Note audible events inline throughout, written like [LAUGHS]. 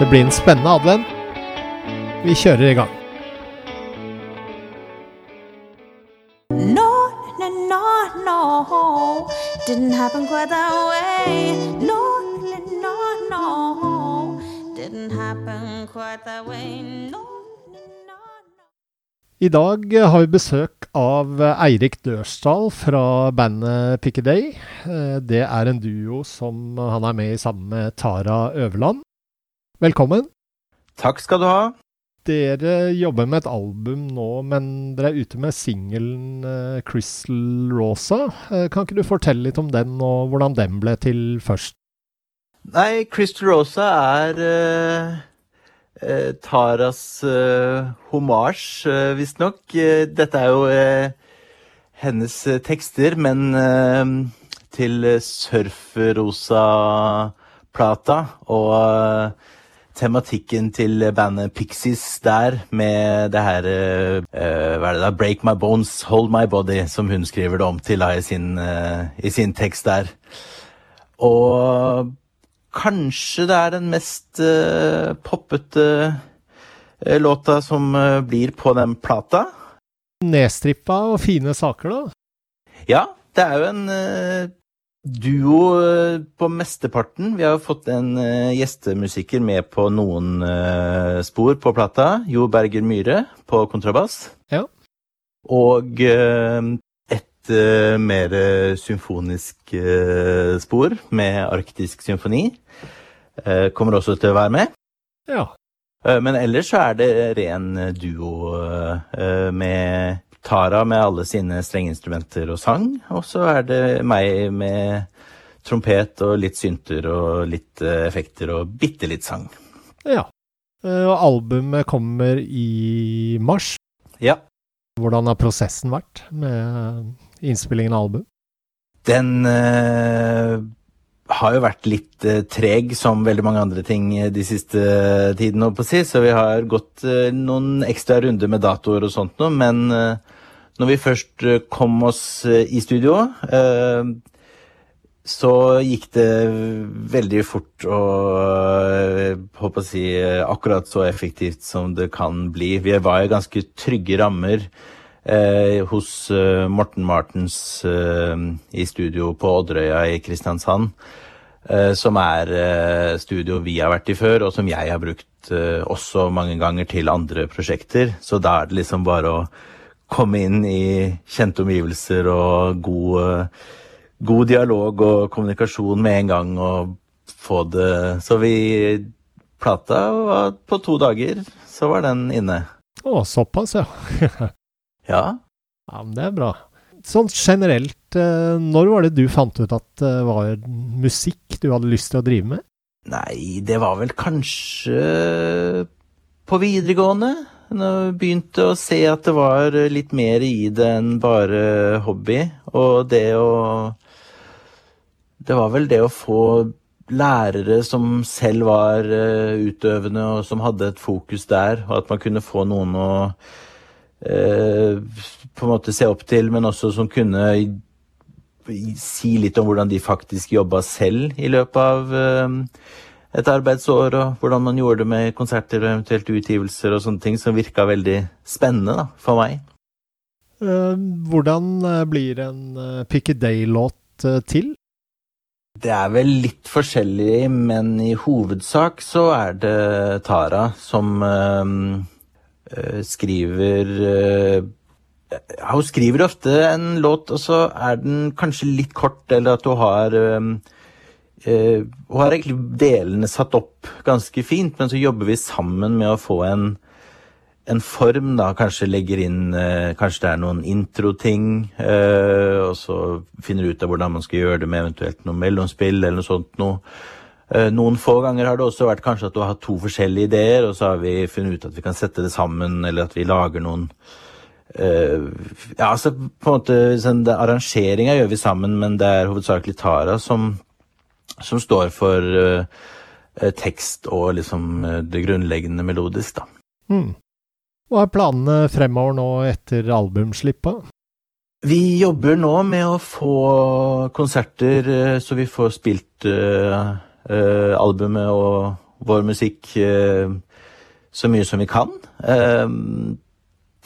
Det blir en spennende advent. Vi kjører i gang. No, no, no, no, didn't happen quite that way. No, no, no, didn't happen quite that way. No, no, no, no. I dag har vi besøk av Eirik Dørsdal fra bandet Pickaday. Eh, Det er en duo som han er med i sammen med Tara Øverland. Velkommen. Takk skal du ha. Dere jobber med et album nå, men dere er ute med singelen eh, Crystal Rosa. Eh, Kan ikke du fortelle litt om den, og hvordan den ble til først? Nei, Crystal Rosa er eh, eh, Taras uh, homasj, uh, visstnok. Uh, dette er jo hennes tekster, men til eh, Surferosa-plata. Og tematikken til bandet Pixies der, med det her eh, Hva er det da? Break my bones, hold my body, som hun skriver det om til da, i, sin, uh, i sin tekst der. Og kanskje det er den mest uh, poppete låta som blir på den plata. Nedstrippa og fine saker, da. Ja, det er jo en duo eh, på mesteparten. Vi har jo fått en eh, gjestemusiker med på noen eh, spor på plata. Jo Berger Myhre på kontrabass. Ja. Og et mer symfonisk spor med arktisk symfoni. Kommer også til å være med. Ja. Men ellers så er det ren duo med Tara med alle sine strengeinstrumenter og sang. Og så er det meg med trompet og litt synter og litt eh, effekter og bitte litt sang. ja. Eh, Og albumet kommer i mars. Ja. Hvordan har prosessen vært med innspillingen av album? Den eh, har jo vært litt eh, treg, som veldig mange andre ting eh, de siste tidene, å si. Så vi har gått eh, noen ekstra runder med datoer og sånt noe. Men eh, når vi først eh, kom oss eh, i studio, eh, så gikk det veldig fort og eh, håper å si eh, akkurat så effektivt som det kan bli. Vi var i ganske trygge rammer eh, hos eh, Morten Martens eh, i studio på Odderøya i Kristiansand. eh, som er eh, studio vi har vært i før, og som jeg har brukt eh, også mange ganger til andre prosjekter. Så da er det liksom bare å komme inn i kjente omgivelser og god, god dialog og kommunikasjon med en gang og få det Så vi Plata var på to dager, så var den inne. Å, såpass, ja. [LAUGHS] Ja. Ja, men det er bra. Sånn generelt, eh, når var det du fant ut at det var musikk du hadde lyst til å drive med? Nei, det var vel kanskje på videregående. Når jeg begynte å se at det var litt mer i det enn bare hobby. Og det å Det var vel det å få lærere som selv var eh, utøvende, og som hadde et fokus der, og at man kunne få noen å eh, på en måte se opp til, men også som kunne si litt om hvordan de faktisk jobba selv i løpet av eh, et arbeidsår, og hvordan man gjorde det med konserter og eventuelt utgivelser og sånne ting, som virka veldig spennende da, for meg. Eh, Hvordan eh, blir en eh, Pickaday-låt eh, til? Det er vel litt forskjellig, men i hovedsak så er det Tara som eh, eh, skriver eh, Hun skriver ofte en låt, og så er den kanskje litt kort, eller at hun har eh, eh, Hun har egentlig delene satt opp ganske fint, men så jobber vi sammen med å få en en form, da. Kanskje legger inn eh, Kanskje det er noen introting, eh, og så finner du ut av hvordan man skal gjøre det med eventuelt noe mellomspill eller noe sånt noe. Eh, noen få ganger har det også vært kanskje at du har hatt to forskjellige ideer, og så har vi funnet ut at vi kan sette det sammen, eller at vi lager noen uh, Ja, altså på en måte sånn, Arrangeringa gjør vi sammen, men det er hovedsakelig Tara som, som står for uh, tekst og liksom det grunnleggende melodisk, da. Mm. Hva er planene fremover nå etter albumslippet? Vi jobber nå med å få konserter så vi får spilt uh, albumet og vår musikk uh, så mye som vi kan.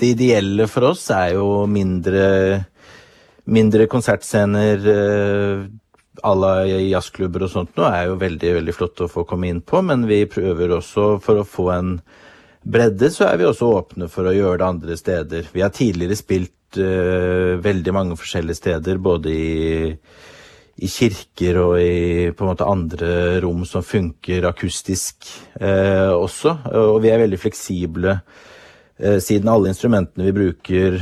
det ideelle for oss er jo mindre, mindre konsertscener à la jazzklubber og sånt nå er jo veldig, veldig flott å få komme inn på, men vi prøver også for å få en bredde, så er vi også åpne for å gjøre det andre steder. Vi har tidligere spilt uh, veldig mange forskjellige steder, både i, i, kirker og i på en måte andre rom som funker akustisk eh, også. Og vi er veldig fleksible, eh, siden alle instrumentene vi bruker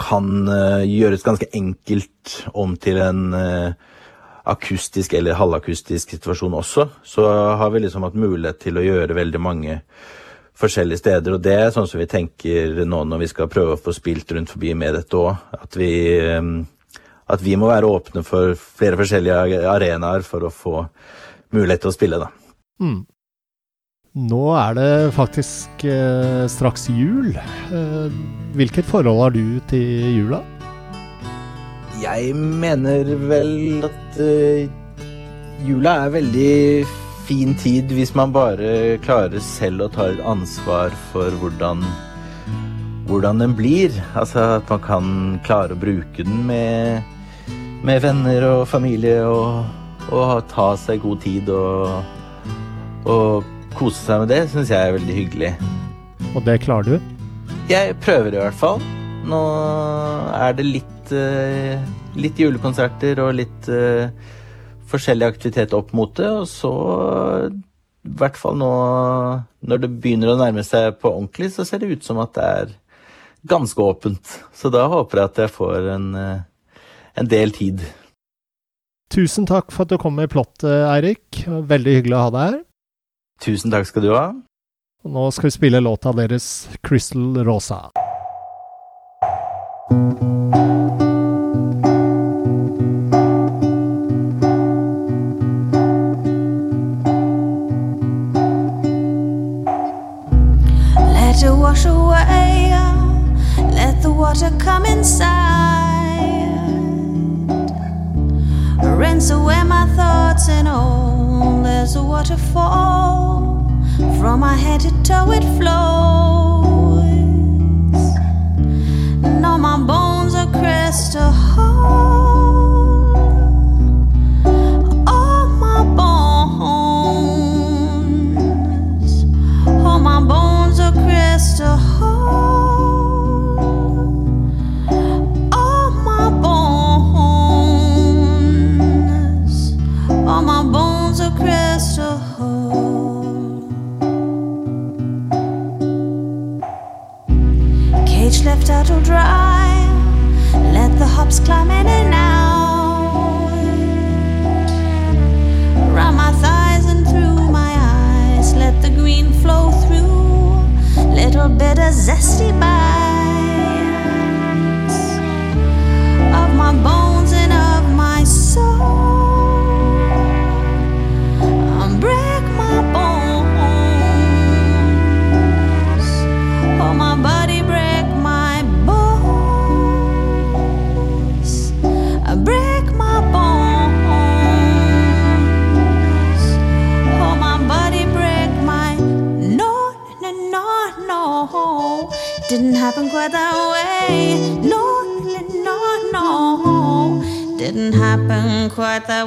kan gjøres ganske enkelt om til en akustisk eller halvakustisk situasjon også, så har vi liksom hatt mulighet til å gjøre veldig mange forskjellige steder. Og det er sånn som vi tenker nå når vi skal prøve å få spilt rundt forbi med dette òg. At, eh, at, vi må være åpne for flere forskjellige arenaer for å få mulighet til å spille, da. Mm. Nå er det faktisk eh, straks jul. Eh, hvilket forhold har du til jula? Jeg mener vel at eh, jula er veldig fin tid hvis man bare klarer selv å ta et ansvar for hvordan, hvordan den blir. Altså at man kan klare å bruke den med, med venner og familie og, og, ta seg god tid og, og kose seg med det, syns jeg er veldig hyggelig. Og det klarer du? Jeg prøver i hvert fall. Nå er det litt litt, eh, julekonserter og litt uh, forskjellig aktivitet opp mot det. Og så, i hvert fall nå når det begynner å nærme seg på ordentlig, så ser det ut som at det er ganske åpent. Så da håper jeg at jeg får en, uh, en del tid. Tusen takk for at du kom med plott, Eirik. Veldig hyggelig å ha deg her. Tusen takk skal du ha. Og nå skal vi spille låta deres 'Crystal Rosa'. Rinse away my thoughts, and all. there's a waterfall. From my head to toe, it flows. And all my bones are crystal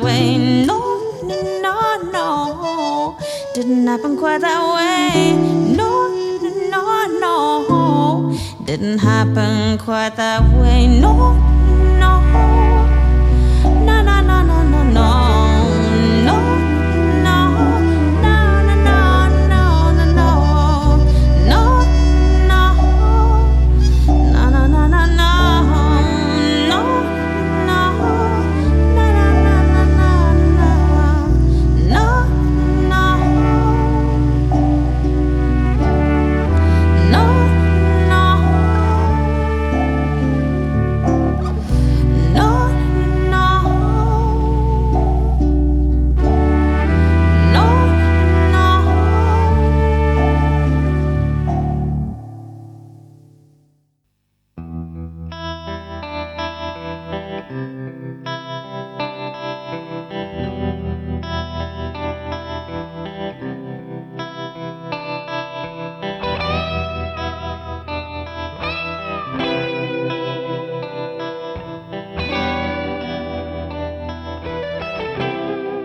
way. No, no, no, didn't happen quite that way. No, no, no, didn't happen quite that way. No.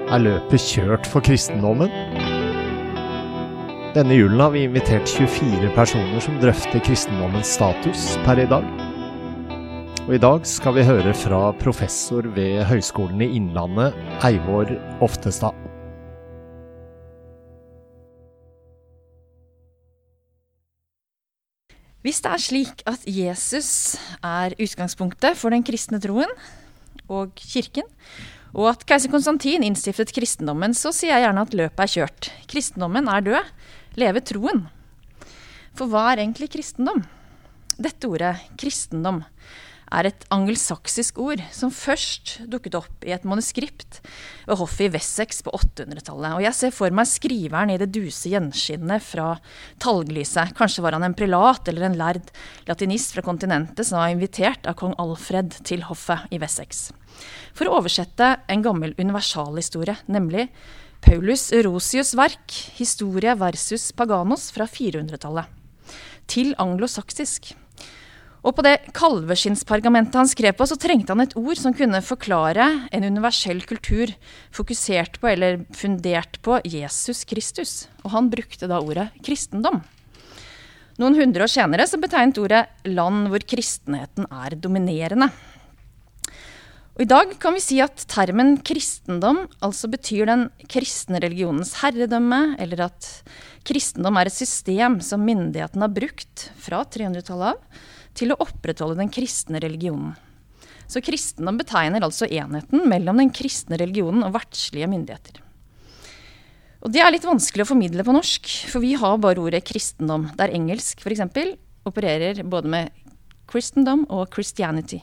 Er løpet kjørt for kristendommen? Denne julen har vi invitert 24 personer som drøfter kristendommens status per i dag. Og i dag skal vi høre fra professor ved Høgskolen i Innlandet, Eivor Oftestad. Hvis det er slik at Jesus er utgangspunktet for den kristne troen og kirken, og at keiser Konstantin innstiftet kristendommen, så sier jeg gjerne at løpet er kjørt. Kristendommen er død. Leve troen. For hva er egentlig kristendom? Dette ordet, kristendom, er et angelsaksisk ord som først dukket opp i et manuskript ved hoffet i Wessex på 800-tallet. Og jeg ser for meg skriveren i det duse gjenskinnet fra talglyset. Kanskje var han en prelat eller en lærd latinist fra kontinentet som var invitert av kong Alfred til hoffet i Wessex. For å oversette en gammel universalhistorie, nemlig Paulus Rosius' verk 'Historia versus Paganos' fra 400-tallet, til anglosaksisk. Og på det kalveskinnspergamentet han skrev på, så trengte han et ord som kunne forklare en universell kultur fokusert på eller fundert på Jesus Kristus. Og han brukte da ordet kristendom. Noen hundre år senere så betegnet ordet land hvor kristenheten er dominerende. Og I dag kan vi si at termen kristendom altså betyr den kristne religionens herredømme, eller at kristendom er et system som myndighetene har brukt fra 300-tallet av til å opprettholde den kristne religionen. Så kristendom betegner altså enheten mellom den kristne religionen og verdslige myndigheter. Og Det er litt vanskelig å formidle på norsk, for vi har bare ordet kristendom, der engelsk f.eks. opererer både med kristendom og Christianity.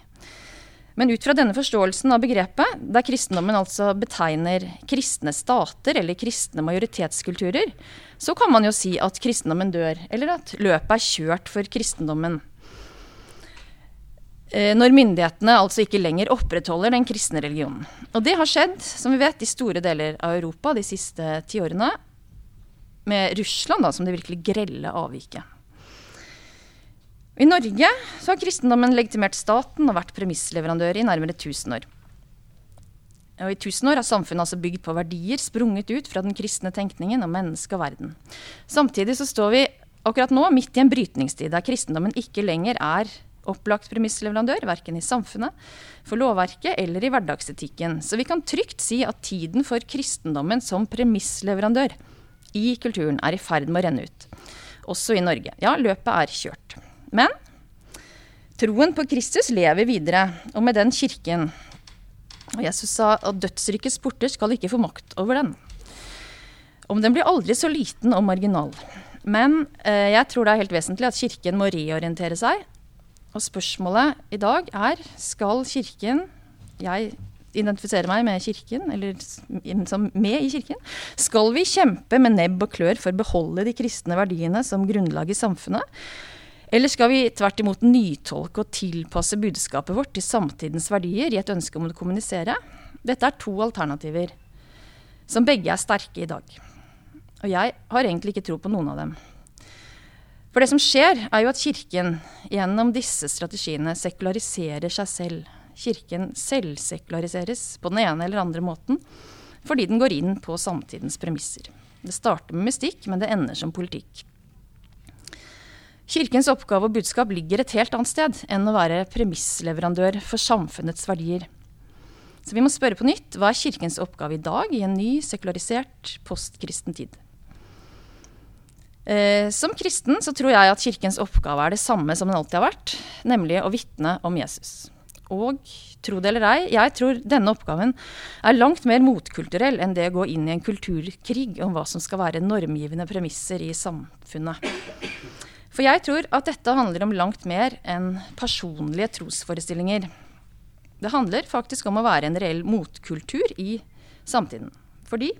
Men ut fra denne forståelsen av begrepet, der kristendommen altså betegner kristne stater eller kristne majoritetskulturer, så kan man jo si at kristendommen dør, eller at løpet er kjørt for kristendommen. Eh, når myndighetene altså ikke lenger opprettholder den kristne religionen. Og det har skjedd, som vi vet, i store deler av Europa de siste tiårene. Med Russland da, som det virkelig grelle avviket. I Norge så har kristendommen legitimert staten og vært premissleverandør i nærmere 1000 år. Og I 1000 år har samfunnet altså bygd på verdier sprunget ut fra den kristne tenkningen om menneske og verden. Samtidig så står vi akkurat nå midt i en brytningstid der kristendommen ikke lenger er opplagt premissleverandør, verken i samfunnet, for lovverket eller i hverdagsetikken. Så vi kan trygt si at tiden for kristendommen som premissleverandør i kulturen er i ferd med å renne ut. Også i Norge. Ja, løpet er kjørt. Men troen på Kristus lever videre, og med den kirken. Og Jesus sa at dødsrikets porter skal ikke få makt over den. Om den blir aldri så liten og marginal. Men eh, jeg tror det er helt vesentlig at Kirken må reorientere seg og spørsmålet i dag er skal Kirken Jeg identifiserer meg med Kirken, eller som med i Kirken. Skal vi kjempe med nebb og klør for å beholde de kristne verdiene som grunnlag i samfunnet? Eller skal vi tvert imot nytolke og tilpasse budskapet vårt til samtidens verdier i et ønske om å kommunisere? Dette er to alternativer, som begge er sterke i dag. Og jeg har egentlig ikke tro på noen av dem. For det som skjer, er jo at Kirken gjennom disse strategiene sekulariserer seg selv. Kirken selvsekulariseres på den ene eller andre måten fordi den går inn på samtidens premisser. Det starter med mystikk, men det ender som politikk. Kirkens oppgave og budskap ligger et helt annet sted enn å være premissleverandør for samfunnets verdier. Så vi må spørre på nytt hva er Kirkens oppgave i dag i en ny, sekularisert, postkristen tid? Eh, som kristen så tror jeg at kirkens oppgave er det samme som den alltid har vært, nemlig å vitne om Jesus. Og tro det eller ei, jeg tror denne oppgaven er langt mer motkulturell enn det å gå inn i en kulturkrig om hva som skal være normgivende premisser i samfunnet. For jeg tror at dette handler om langt mer enn personlige trosforestillinger. Det handler faktisk om å være en reell motkultur i samtiden. Fordi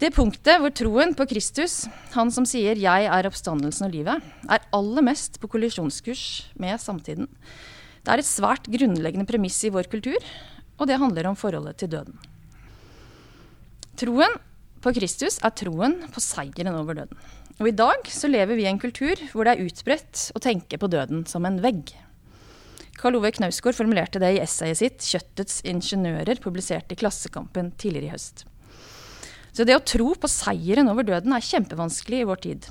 det punktet hvor troen på Kristus, han som sier 'jeg er oppstandelsen og livet', er aller mest på kollisjonskurs med samtiden. Det er et svært grunnleggende premiss i vår kultur, og det handler om forholdet til døden. Troen på Kristus er troen på seieren over døden. Og i dag så lever vi i en kultur hvor det er utbredt å tenke på døden som en vegg. Karl Ove Knausgård formulerte det i essayet sitt 'Kjøttets ingeniører', publisert i Klassekampen tidligere i høst. Så det å tro på seieren over døden er kjempevanskelig i vår tid.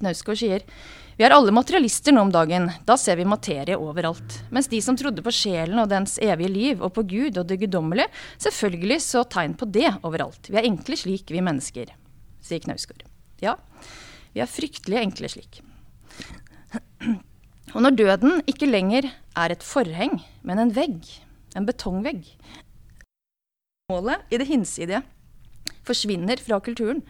Knausgård sier vi er alle materialister nå om dagen. Da ser vi materie overalt. Mens de som trodde på sjelen og dens evige liv, og på Gud og det guddommelige, selvfølgelig så tegn på det overalt. Vi er enkle slik, vi mennesker, sier Knausgård. Ja, vi er fryktelig enkle slik. Og når døden ikke lenger er et forheng, men en vegg, en betongvegg Målet i det hinsidige forsvinner fra kulturen.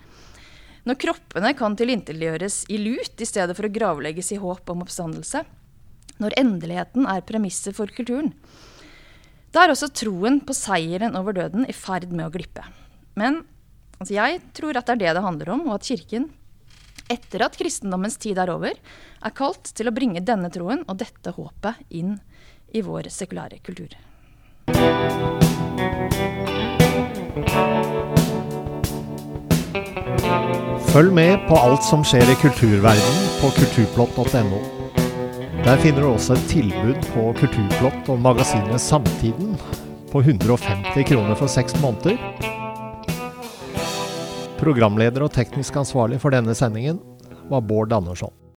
Når kroppene kan tilintetgjøres i lut i stedet for å gravlegges i håp om oppstandelse. Når endeligheten er premisset for kulturen. Da er også troen på seieren over døden i ferd med å glippe. Men altså, jeg tror at det er det det handler om, og at Kirken, etter at kristendommens tid er over, er kalt til å bringe denne troen og dette håpet inn i vår sekulære kultur. Følg med på alt som skjer i kulturverdenen på kulturplott.no. Der finner du også et tilbud på Kulturplott og magasinet Samtiden på 150 kroner for seks måneder. Programleder og teknisk ansvarlig for denne sendingen var Bård Andersson.